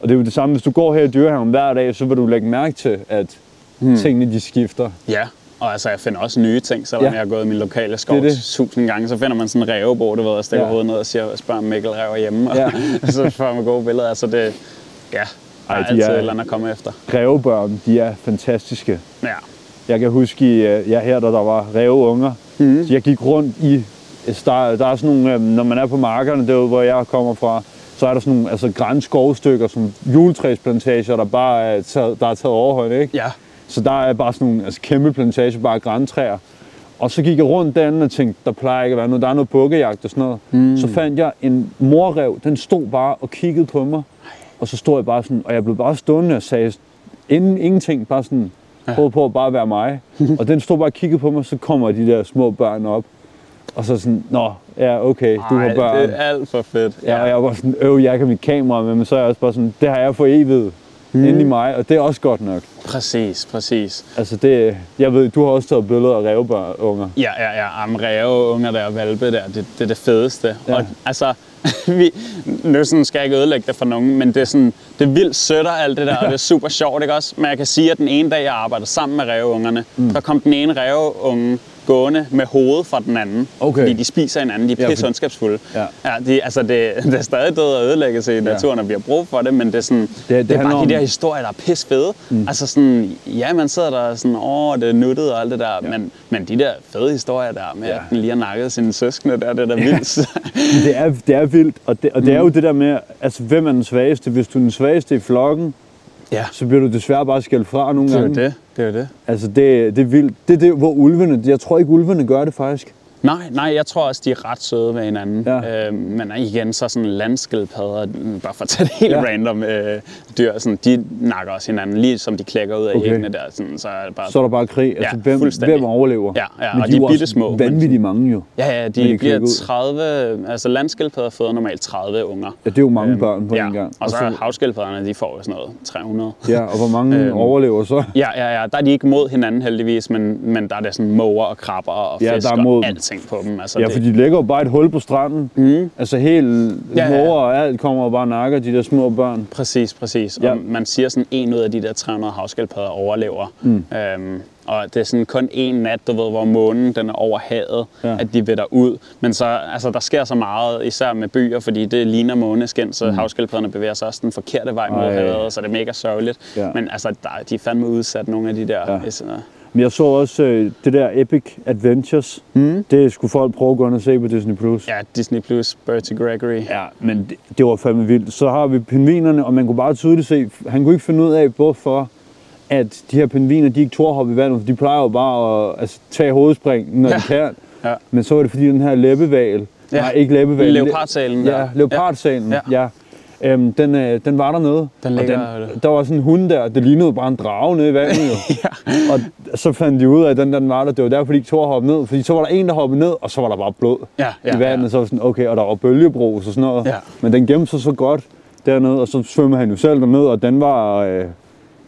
Og det er jo det samme, hvis du går her i dyrehaven hver dag, så vil du lægge mærke til, at mm. tingene de skifter. Ja, og altså jeg finder også nye ting, selvom Ja. jeg har gået i min lokale skov Det det. tusind gange. Så finder man sådan en rævebog, du ved, og stikker Ja. hovedet ned og siger, spørger om Mikkel Rev er hjemme. Og Ja. så får man gode billeder. Altså det, ja, der Ej, er de altid er- et eller andet at komme efter. Grevebørn, de er fantastiske. Ja, Jeg kan huske, i, øh, ja, her da der var ræveunger, mm. så jeg gik rundt i, altså, der, der er sådan nogle, øh, når man er på markerne, derude hvor jeg kommer fra, så er der sådan nogle altså, grænskovstykker, som juletræsplantager, der bare er taget, der er taget overhånd, ikke? ja, Så der er bare sådan nogle altså, kæmpe plantager, bare græntræer. Og så gik jeg rundt derinde og tænkte, der plejer ikke at være noget. Der er noget bukkejagt og sådan noget. Mm. Så fandt jeg en morrev, den stod bare og kiggede på mig. Og så stod jeg bare sådan, og jeg blev bare stående og sagde inden ingenting, bare sådan, prøvede på at bare være mig. og den stod bare og kiggede på mig, så kommer de der små børn op. Og så sådan, nå, ja okay, du har Ej, børn. det er alt for fedt. Ja, og jeg var sådan, øv, jeg kan mit kamera med, men så er jeg også bare sådan, det har jeg for evigt mm. inde i mig, og det er også godt nok. Præcis, præcis. Altså det, jeg ved, du har også taget billeder af revbørn Ja, ja, ja. Am ræve, unger der, valpe der, det, det er det fedeste. Ja. Ja. Og altså, vi, nu sådan skal jeg ikke ødelægge det for nogen, men det er, sådan, det er vildt sødt og alt det der, og det er super sjovt, ikke også? Men jeg kan sige, at den ene dag, jeg arbejdede sammen med ræveungerne, mm. så kom den ene ræveunge gående med hovedet fra den anden. Okay. Fordi de spiser hinanden, de er Ja, pisse ondskabsfulde. Ja. Ja, de, altså det, det er stadig død og ødelæggelse i naturen, og vi har brug for det, men det er, sådan, det, det, det er bare om- de der historier, der er pisse fede. Mm. Altså sådan, ja, man sidder der sådan, åh, det er nuttet og alt det der, ja. men, men de der fede historier der med, Ja. ja. at den lige har nakket sine søskende der, det er da vildt. Det er, det er vildt, og det, og det er jo det der med, altså hvem er den svageste? Hvis du er den svageste i flokken, ja, så bliver du desværre bare skældt fra nogle det er jo gange. det. Det er jo det. Altså det, det er vildt. Det er det, hvor ulvene, jeg tror ikke ulvene gør det faktisk. Nej, nej, jeg tror også, de er ret søde ved hinanden. Ja. Øh, men igen, så sådan landskildpadder, bare for at tage det helt Ja. ja. random øh, dyr, sådan, de nakker også hinanden, lige som de klækker ud af Okay. æggene der. Sådan, så er det bare Så er der bare krig. Altså Ja, hvem, hvem overlever? Ja, ja, Men og de, de er bittesmå, men Vanvittigt mange jo. Ja, ja, de, de bliver klikker ud. 30, altså landskildpadder føder normalt 30 unger. Ja, det er jo mange børn på ja. en gang. Og så havskildpadderne, de får jo sådan noget 300. ja, og hvor mange Øhm, overlever så? Ja, ja, ja, der er de ikke mod hinanden heldigvis, men, men der er der sådan måger og krabber og Ja, fisk der er mod og dem. Alting på dem. Altså, Ja, det, for de lægger jo bare et hul på stranden. Mm. Altså helt Ja, ja, måger og alt kommer og bare nakker de der små børn. Præcis, præcis. Ja. Og man siger sådan, en ud af de der 300 havskildpadder overlever. Mm. Øhm, og det er sådan kun en nat, du ved, hvor månen den er over havet, Ja. at de vetter ud. Men så, altså, der sker så meget, især med byer, fordi det ligner måneskin, så mm. havskildpadderne bevæger sig også den forkerte vej mod Ej. havet, så det er mega sørgeligt. Ja. Men altså, der, de er fandme udsat, nogle af de der. Ja. Men jeg så også øh, det der Epic Adventures. Mm. Det skulle folk prøve at gå ind og se på Disney+. Plus. Ja, Disney Plus, Bertie Gregory. Ja, men det, det var fandme vildt. Så har vi pingvinerne, og man kunne bare tydeligt se, han kunne ikke finde ud af, hvorfor at de her pingviner, de ikke turde hoppe i vandet, for de plejer jo bare at altså, tage hovedspring, når ja. De kan. Ja. Men så var det fordi den her læbeval, ja. Nej ikke læbeval, Leopardsalen ja, leopardsalen, ja. Ja. Øhm, den, øh, den var dernede. Den og den, der var sådan en hund der, det lignede bare en drage nede i vandet jo. ja. Og så fandt de ud af, at den, den var der. Det var derfor, de ikke tog hoppe ned. Fordi så var der en, der hoppede ned, og så var der bare blod Ja, ja, i vandet. ja. Så var sådan, okay, og der var bølgebrus og sådan noget. Ja. Men den gemte sig så godt dernede, og så svømmede han jo selv derned, og den var... Øh,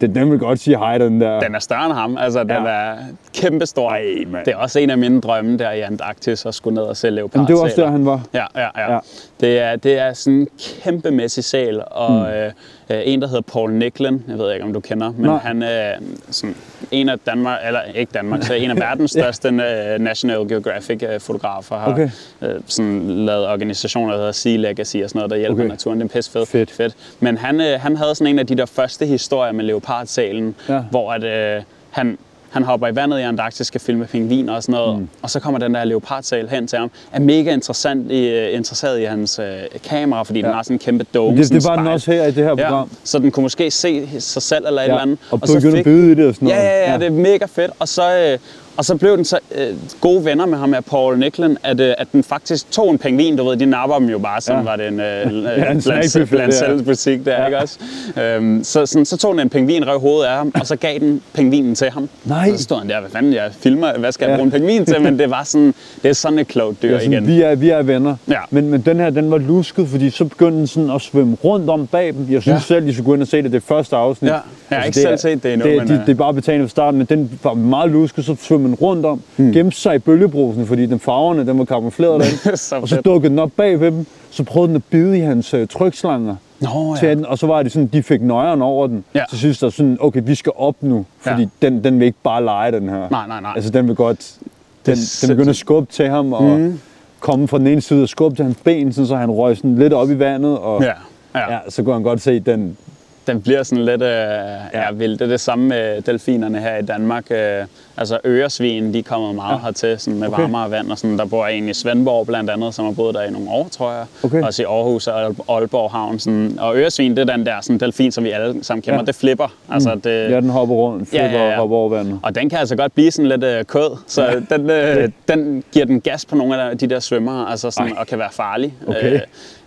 den, den vil godt sige hej, den der. Den er større end ham, altså den Ja. er kæmpestor. Ej, mand. det er også en af mine drømme der i Antarktis at skulle ned og se leopard. Jamen, det var også der, han var. Ja, ja, ja. Ja. ja. Det, er, det er sådan en kæmpemæssig sal, og mm. øh, øh, en, der hedder Paul Nicklin, jeg ved ikke, om du kender, men Nej. han er sådan en af Danmark, eller ikke Danmark, så en af verdens største øh, National Geographic øh, fotografer, har Okay. øh, sådan lavet organisationer, der hedder Sea Legacy og sådan noget, der hjælper Okay. naturen. Det er pisse fedt. Fedt. fedt. Men han, øh, han havde sådan en af de der første historier med leopardsalen, Ja. hvor at, øh, han, han hopper i vandet i Antarktis, skal filme pingviner og sådan noget, mm. og så kommer den der leopardsal hen til ham, er mega interessant i, øh, interesseret i hans øh, kamera, fordi ja. den Ja. har sådan en kæmpe dome. Det, det var den også her i det her Ja, program. så den kunne måske se sig selv eller et Ja, eller andet. og så begynde at bide i det og sådan Ja, noget. ja, ja, Ja. det er mega fedt. Og så, øh, og så blev den så øh, gode venner med ham, med Paul Nicklin, at, øh, at den faktisk tog en pingvin, du ved, de napper dem jo bare, som Ja. ja. var det en, øh, en blandt, snackbuffet blandt der. selv ja. ikke også? Øhm, så, sådan, så tog den en pingvin, rev hovedet af ham, og så gav den pingvinen til ham. Nej. Så stod han der, hvad fanden, jeg filmer, hvad skal jeg Ja. bruge en pingvin til? Men det var sådan, det er sådan et klogt dyr Ja, sådan, igen. vi, er, vi er venner. Ja. Men, men den her, den var lusket, fordi så begyndte den sådan at svømme rundt om bag dem. Jeg synes Ja. selv, I skulle gå ind og se det, det første afsnit. Ja. Jeg har ikke det selv er- set det endnu, Det, men, det, øh. det er bare betalende fra starten, men den var meget lusket, så svømmede den rundt om, mm. gemte sig i bølgebrusen, fordi den farverne, den var kamufleret derinde. Så og så fedt. dukkede den op bag ved dem, så prøvede den at bide i hans øh, trykslanger. Nå, til ja. den, og så var det sådan, de fik nøjeren over den. Ja. Så synes der sådan, okay, vi skal op nu, fordi Ja. den, den vil ikke bare lege, den her. Nej, nej, nej. Altså, den vil godt, den, den begynder at skubbe til ham, og mm. komme fra den ene side og skubbe til hans ben, sådan, så han røg sådan lidt op i vandet, og Ja, ja. ja, så kunne han godt se, den, Den bliver sådan lidt øh, ja. vild. Det er det samme med delfinerne her i Danmark. Øh, altså øresvin, de er kommet meget ja. hertil sådan med Okay. varmere vand. Og sådan, der bor en i Svendborg blandt andet, som har boet der i nogle år, tror jeg. Okay. Også i Aarhus og Aalb- Aalborg Havn. Sådan. Og øresvin, det er den der sådan, delfin, som vi alle sammen kender. Ja. Ja. Det flipper. Altså, det, ja, den hopper rundt, flipper Ja, ja, ja. og hopper over vandet. og den kan altså godt blive sådan lidt øh, kød, så ja. den, øh, den giver den gas på nogle af de der svømmere, altså sådan, Ej. og kan være farlig. Okay.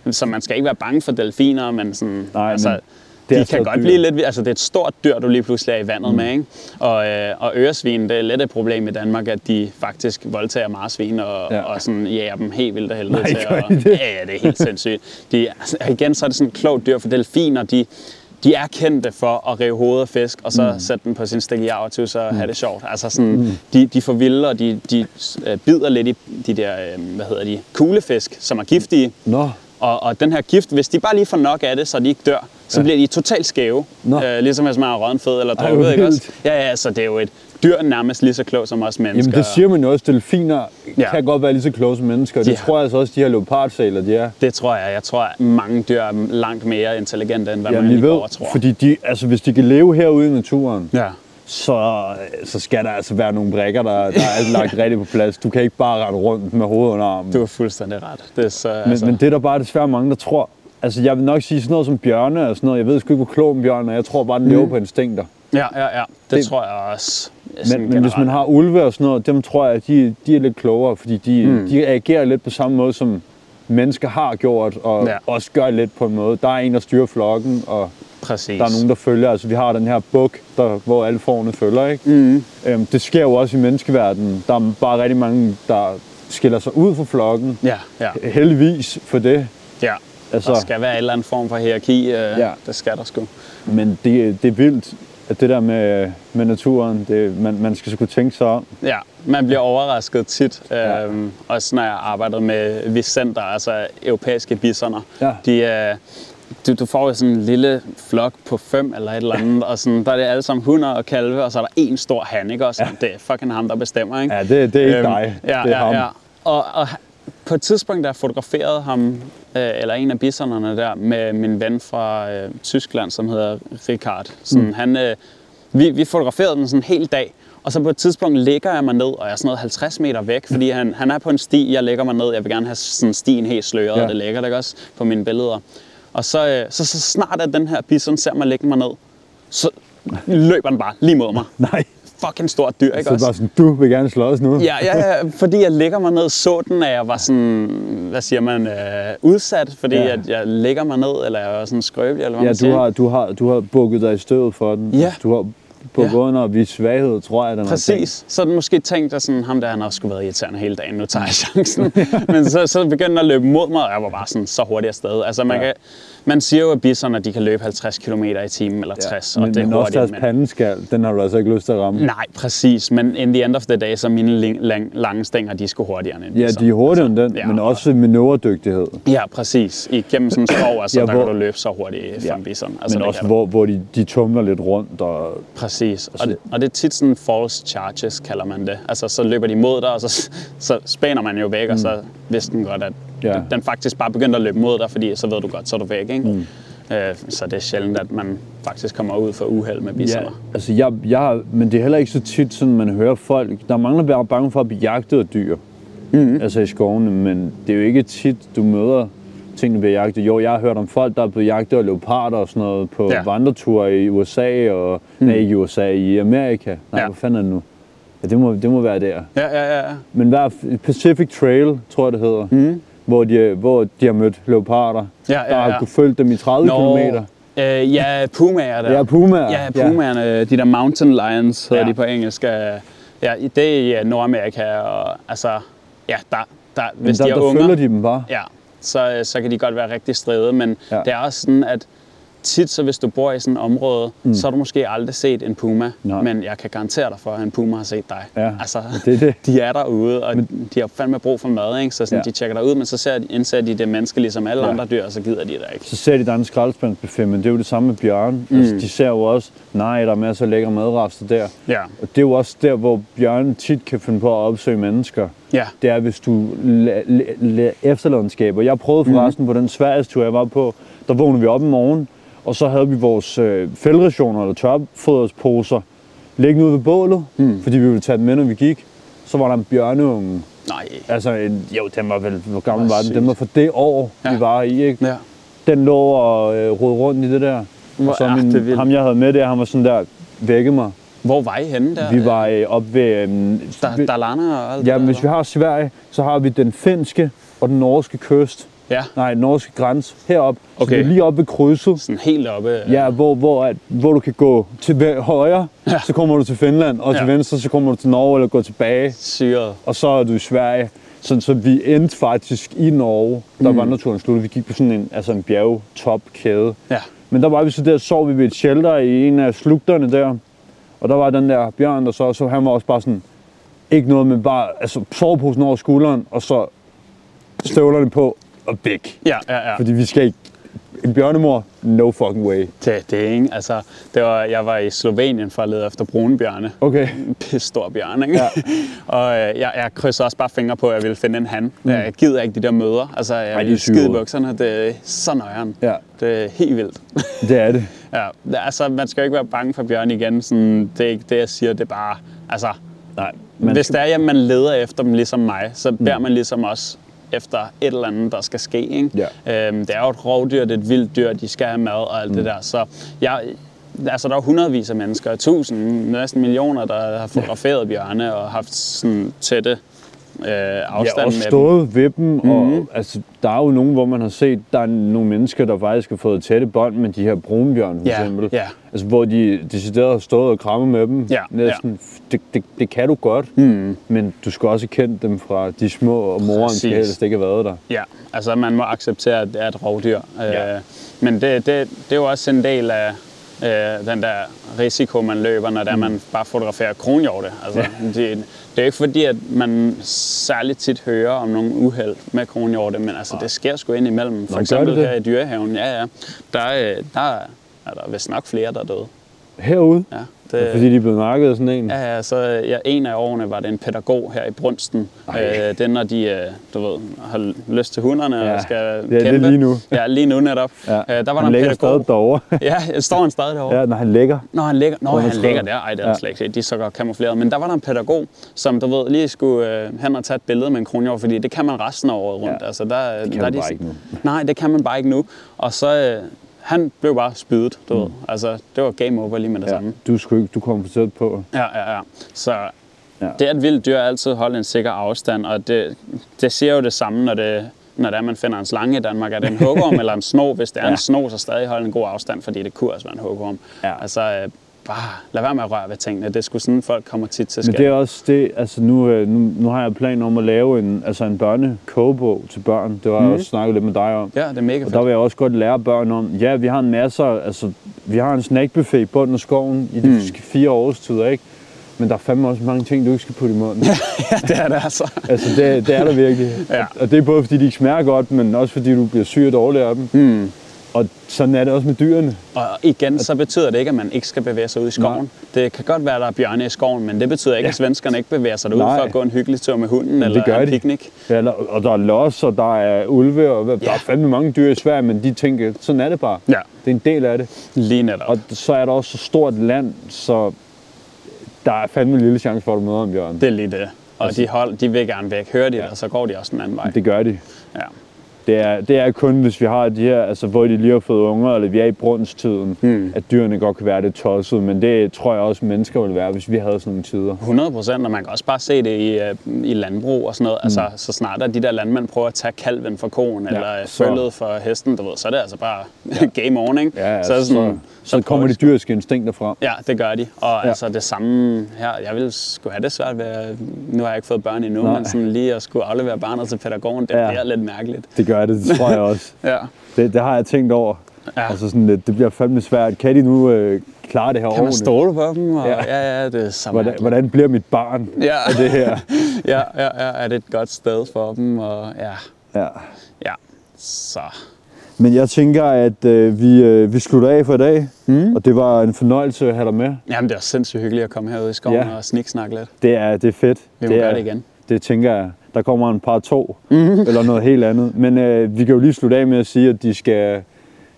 Øh, så man skal ikke være bange for delfiner, men sådan, Nej, altså, men det de kan godt dyr. blive lidt, altså det er et stort dyr, du lige pludselig er i vandet mm. med, ikke? Og, øh, og øresvin, det er lidt et problem i Danmark, at de faktisk voldtager marsvin og, Ja. og sådan jager dem helt vildt af helvede Nej, til. Og, de det? ja, ja, det er helt sindssygt. De, altså, igen, så er det sådan et klogt dyr, for delfiner, de, de er kendte for at rive hovedet af fisk, og så mm. sætte den på sin stik i til så have det sjovt. Altså sådan, mm. de, de får vilde, og de, de øh, bider lidt i de der, øh, hvad hedder de, kuglefisk, som er giftige. Nå, Og, og den her gift, hvis de bare lige får nok af det, så de ikke dør, så ja. bliver de totalt skæve. Nå. Øh, ligesom hvis man har røget en fed eller Ej, drukket, hvor ikke også? Ja, ja, så det er jo et dyr nærmest lige så klog som os mennesker. jamen det siger man jo også, delfiner Ja. kan godt være lige så kloge som mennesker. og Det Ja. tror jeg altså også, de her leopardsaler, de er. Det tror jeg. Jeg tror, at mange dyr er langt mere intelligente, end hvad Jamen, man lige ved, tror. fordi de, altså, hvis de kan leve herude i naturen, Ja. Så, så skal der altså være nogle brækker, der, der er lagt rigtigt på plads. Du kan ikke bare rette rundt med hovedet under armen. Du har fuldstændig ret. Det er så, Men, altså, men det er der bare desværre mange, der tror. Altså, jeg vil nok sige sådan noget som bjørne og sådan noget. Jeg ved sgu ikke, hvor klog en bjørn er. Jeg tror bare, den lever på instinkter. Ja, ja, ja. Det, Det- tror jeg også. Men, men hvis man generelt. har ulve og sådan noget, dem tror jeg, de, de er lidt klogere, fordi de, mm. de agerer lidt på samme måde, som mennesker har gjort, og ja. også gør lidt på en måde. Der er en, der styrer flokken, og Præcis. der er nogen, der følger. Altså, vi har den her buk, der, hvor alle forne følger, ikke? Mm. Øhm, det sker jo også i menneskeverdenen. Der er bare rigtig mange, der skiller sig ud fra flokken. Ja, ja, Heldigvis for det. ja. Altså- Der skal være en eller anden form for hierarki. Øh, Ja. Det skal der sgu. Men det, det er vildt, at det der med, med naturen, det, man, man skal sgu tænke sig om. Ja, man bliver overrasket tit. Ja. Øhm, også når jeg arbejder med vicenter, altså europæiske bisoner. Ja. De er, du, du får jo sådan en lille flok på fem eller et eller andet, og sådan, der er det alle sammen hunder og kalve, og så er der en stor han, ikke? Og sådan, det er fucking ham, der bestemmer, ikke? Ja, det, det er ikke Øhm, dig. Ja, det er ja, ham. ja. Og, og på et tidspunkt, jeg fotograferede ham, øh, eller en af bisonerne der, med min ven fra øh, Tyskland, som hedder Richard. Sådan, mm. han, øh, vi, vi fotograferede den sådan en hel dag, og så på et tidspunkt lægger jeg mig ned, og jeg er sådan noget 50 meter væk, fordi han, han er på en sti, jeg lægger mig ned, jeg vil gerne have sådan stien helt sløret, Ja. ja. det lægger det ikke også på mine billeder. Og så, øh, så, så snart at den her bison ser mig lægge mig ned, så løber den bare lige mod mig Nej. fucking stort dyr, ikke Så også? bare sådan, du vil gerne slås nu? Ja, ja, ja, fordi jeg lægger mig ned, så den, at jeg var sådan, hvad siger man, øh, udsat, fordi Ja. ja. at jeg lægger mig ned, eller jeg var sådan skrøbelig, eller hvad Ja, man du siger. har, du, har, du har bukket dig i støvet for den. Ja. Du har på Ja. grund af at vise svaghed, tror jeg, den. Præcis. Så den måske tænkt, at sådan, ham der, han har sgu været irriterende hele dagen, nu tager jeg chancen. Men så, så begyndte den at løbe mod mig, og jeg var bare sådan så hurtigt afsted. Altså, man, Ja. ja. kan, man siger jo, at bisoner, de kan løbe 50 km i timen eller 60, og men, det er men også hurtigt. deres Men... pandeskal, den har du altså ikke lyst til at ramme. Nej, præcis. Men in the end of the day, så mine ling- lang, lange stænger, de er sgu hurtigere end en Ja, de er hurtigere end den, Altså, ja, men og- også manøvredygtighed. Ja, præcis. Igennem sådan en skov, altså, Ja, ja, der hvor- kan du løbe så hurtigt Ja, en bison. Altså, Altså, men også hvor, hvor de, de tumler lidt rundt. Og, Præcis. Og det, og det er tit sådan false charges, kalder man det. Altså, så løber de mod dig, og så, så spænder man jo væk, og så vidste den godt, at Ja. ja. den faktisk bare begyndte at løbe mod dig, fordi så ved du godt, så er du væk, ikke? Mm. Øh, så det er sjældent, at man faktisk kommer ud for uheld med ja, bisoner. altså jeg, jeg, men det er heller ikke så tit, sådan man hører folk. Der er mange, der bliver bange for at blive jagtet af dyr. Mm. Altså i skovene, men det er jo ikke tit, du møder ting, der bliver jagtet. Jo, jeg har hørt om folk, der er blevet jagtet af leoparder og sådan noget på ja. Ja. vandreture i USA, og mm. nej, i USA, i Amerika. Nej, Ja. hvor fanden er det nu? Ja, det må, det må være der. Ja, ja, ja. ja. Men hvad er Pacific Trail, tror jeg det hedder, mm. hvor, de, hvor de har mødt leoparder, Ja, ja, der har ja. kunne følge dem i 30 km. Øh, ja, pumaer der. Ja, pumaer. Ja, pumaerne, de der mountain lions hedder Ja. ja. de på engelsk. øh, Ja, det er i øh, Nordamerika, og altså, ja, der, der, Men hvis der, de er der unger, følger de dem bare. ja, så, øh, så kan de godt være rigtig stride, men ja. det er også sådan, at tit så hvis du bor i sådan et område, mm. så har du måske aldrig set en puma, Nej. men jeg kan garantere dig for, at en puma har set dig. Ja, altså, det er det. de er derude, og men, de har fandme brug for mad, ikke? så sådan, Ja. de tjekker dig ud, men så ser de, indser de, det mennesker ligesom alle Ja. andre dyr, og så gider de dig ikke. Så ser de, der er en skraldespandsbuffet, men det er jo det samme med bjørn. Mm. Altså, de ser jo også, nej, der er masser af lækre madrester der. Ja, Og det er jo også der, hvor bjørnen tit kan finde på at opsøge mennesker. ja, Det er, hvis du la- la- la- efterladenskaber. Jeg prøvede forresten mm. på den Sverigestur, jeg var på, der vågnede vi op om morgenen, og så havde vi vores øh, fældrationer eller tørfodersposer liggende ude ved bålet, mm. fordi vi ville tage dem med, når vi gik. Så var der en bjørneunge. nej. Altså, en, jo, den var vel, hvor gammel Hvor var den? Den var fra det år, ja. Vi var i, ikke? Ja. Den lå og øh, rode rundt i det der. Hvor og så er min, det vildt. ham, jeg havde med der, han var sådan der, vække mig. Hvor var I henne der? Vi var øh, oppe ved... Øh, Dalarna og alt ja, det der, hvis vi har Sverige, så har vi den finske og den norske kyst. Ja, Nej, norske grænse heroppe. Så Okay. det er lige oppe ved krydset. sådan helt oppe. Ja, hvor, hvor, at, hvor du kan gå til højre, ja. Så kommer du til Finland, og til Ja. venstre, så kommer du til Norge eller gå tilbage, Syret. og så er du i Sverige. Så, så vi endte faktisk i Norge, der mm. vandreturen sluttede. Vi gik på sådan en, altså en bjergtopkæde. Ja. Men der var vi så der, sov vi ved et shelter i en af slugterne der. Og der var den der bjørn, der så, så han var også bare sådan, ikke noget, men bare altså, soveposen over skulderen, og så støvlerne på og væk. Ja, ja, ja. Fordi vi skal ikke... En bjørnemor? No fucking way. Det, det er ikke, altså, det var, jeg var i Slovenien for at lede efter brunbjørne. Okay. En pisse stor bjørn, ikke? Ja. og øh, jeg, jeg krydser også bare fingre på, at jeg ville finde en han. Mm. Jeg gider ikke de der møder. Altså, jeg Ej, de skide bukserne. Det er så nøjeren. Ja. Det er helt vildt. Det er det. ja, altså, man skal jo ikke være bange for bjørn igen. Sådan, det er ikke det, jeg siger. Det er bare, altså, Nej. Men Hvis det er, at man leder efter dem ligesom mig, så beder man ligesom også efter et eller andet, der skal ske. Ikke? Ja. Øhm, det er jo et rovdyr, det er et vildt dyr, de skal have mad og alt mm. det der. Så jeg, altså, der er hundredvis af mennesker, tusind, næsten millioner, der har fotograferet bjørne og haft sådan tætte øh, Jeg afstand har også med dem. stået ved dem, mm-hmm. og altså, der er jo nogen, hvor man har set, der er nogle mennesker, der faktisk har fået tætte bånd med de her brunbjørn, for Ja, eksempel. ja. Altså, hvor de decideret har stået og krammet med dem. Ja, Næsten. Det, det, det, kan du godt, mm. men du skal også kende dem fra de små, og moren skal Præcis. helst ikke have været der. Ja, altså man må acceptere, at det er et rovdyr. Ja. Øh, men det, det, det er jo også en del af øh, den der risiko, man løber, når der man bare fotograferer kronhjorte. Altså, Ja. det, det er jo ikke fordi, at man særligt tit hører om nogle uheld med kronhjorte, men altså, det sker sgu ind imellem. For gør eksempel det her i dyrehaven, ja, ja. Der, er, der er, er der vist nok flere, der er døde. Herude, Ja, det... fordi de er blevet nakket sådan en. Ja, ja, så ja, en af årene var det en pædagog her i Brunsten. Ej. Øh, den, når de, øh, du ved, har lyst til hunderne Ja, og skal det er kæmpe. det lige nu. Ja, lige nu netop. Ja. Øh, der var han der en pædagog. stadig derovre. Ja, står han stadig derovre? ja, når han ligger. Når han ligger, Nå, Hvor er han han ligger der. Ej, det er Ja. ja. slet ikke set. De er så godt kamufleret. Men der var der en pædagog, som du ved, lige skulle øh, hen og tage et billede med en kronhjort, fordi det kan man resten af året rundt. Ja. Altså, der, kan der man er de, bare ikke nu. Nej, det kan man bare ikke nu. Og så, øh, han blev bare spydet, du mm. ved. Altså, det var game over lige med det Ja, samme. du, skulle, du kom for tæt på. Ja, ja, ja. Så Ja. ja. det at vildt dyr altid holde en sikker afstand, og det, det siger jo det samme, når det, når det er, man finder en slange i Danmark. Er det en hugorm eller en sno? Hvis det er Ja. en sno, så stadig holde en god afstand, fordi det kunne også være en hugorm. Ja. Altså, øh, bare lad være med at røre ved tingene. Det er sgu sådan, folk kommer tit til Men skade. det er også det, altså nu, øh, nu, nu har jeg planer om at lave en, altså en børnekogebog til børn. Det var jeg også snakket lidt med dig om. Ja, det er mega Og fedt. der vil jeg også godt lære børn om, ja, vi har en masse, altså, vi har en snackbuffet i bunden af skoven i de mm. fire årstider, ikke? Men der er fandme også mange ting, du ikke skal putte i munden. ja, det er det altså. altså, det, det er der virkelig. Ja. Og, og det er både fordi, de ikke smager godt, men også fordi, du bliver syg og dårlig af dem. Mm. Og sådan er det også med dyrene. Og igen, så betyder det ikke, at man ikke skal bevæge sig ud i skoven. Nej. Det kan godt være, at der er bjørne i skoven, men det betyder ikke, Ja. at svenskerne ikke bevæger sig derud for at gå en hyggelig tur med hunden eller gør en de. picnic. Ja, der- og der er los, og der er ulve, og der Ja. er fandme mange dyr i Sverige, men de tænker, sådan er det bare. Ja. Det er en del af det. Lige netop. Og så er der også så stort land, så der er fandme en lille chance for, at du møder en bjørn. Det er lige det. Og Altså- de, hold, de vil gerne væk. Hører de det, så går de også den anden vej. Det gør de. Ja. Det er, det er kun, hvis vi har de her, altså hvor de lige har fået unger, eller vi er i brunstiden, mm. at dyrene godt kan være det tosset, men det tror jeg også, mennesker vil være, hvis vi havde sådan nogle tider. 100 procent, og man kan også bare se det i, øh, i landbrug og sådan noget. Altså, så snart at de der landmænd prøver at tage kalven for koen, eller øh, så- følget for hesten, du ved, så er det altså bare game on, ikke? Ja, ja, så, er sådan, så, så kommer de dyriske instinkter frem. Ja, det gør de. Og Ja. altså det samme her, jeg ville sgu have det svært ved, nu har jeg ikke fået børn endnu, Nej. men sådan lige at skulle aflevere barnet til pædagogen, det Ja. bliver lidt mærkeligt. Det gør det, det tror jeg også. Ja. Det, det har jeg tænkt over. Ja. Altså sådan, lidt, det bliver fandme svært. Kan de nu øh, klare det her Kan man ordentligt? stole på dem? Og, Ja. ja. ja, det er så Hvordan, hvordan bliver mit barn Ja. af det her? ja, ja, ja, er det et godt sted for dem? Og ja, Ja. ja. Så Men jeg tænker, at øh, vi, øh, vi slutter af for i dag, mm. og det var en fornøjelse at have dig med. Jamen, det er sindssygt hyggeligt at komme herud i skoven Ja. og sniksnakke lidt. Det er, det er fedt. Vi må det gøre er, det igen. Det tænker jeg. Der kommer en par to, mm. eller noget helt andet. Men øh, vi kan jo lige slutte af med at sige, at de skal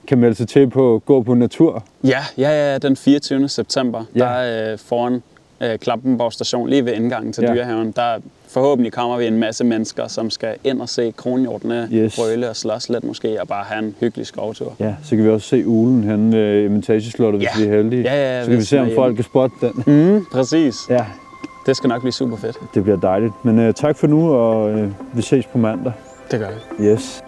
kan melde sig til på gå på natur. Ja, ja, ja, den 24. september, Ja. der er øh, foran øh, Klampenborg station, lige ved indgangen til ja. dyrehaven, der forhåbentlig kommer vi en masse mennesker, som skal ind og se kronhjortene Yes. brøle og slås lidt måske, og bare have en hyggelig skovtur. Ja, så kan vi også se ulen hen ved Imitageslottet, hvis Ja. vi er heldige. Ja, ja, ja, så kan vi hvis se, om folk kan spotte den. Mm, præcis. Ja, Det skal nok blive super fedt. det bliver dejligt. Men øh, tak for nu, og øh, vi ses på mandag. Det gør vi. Yes.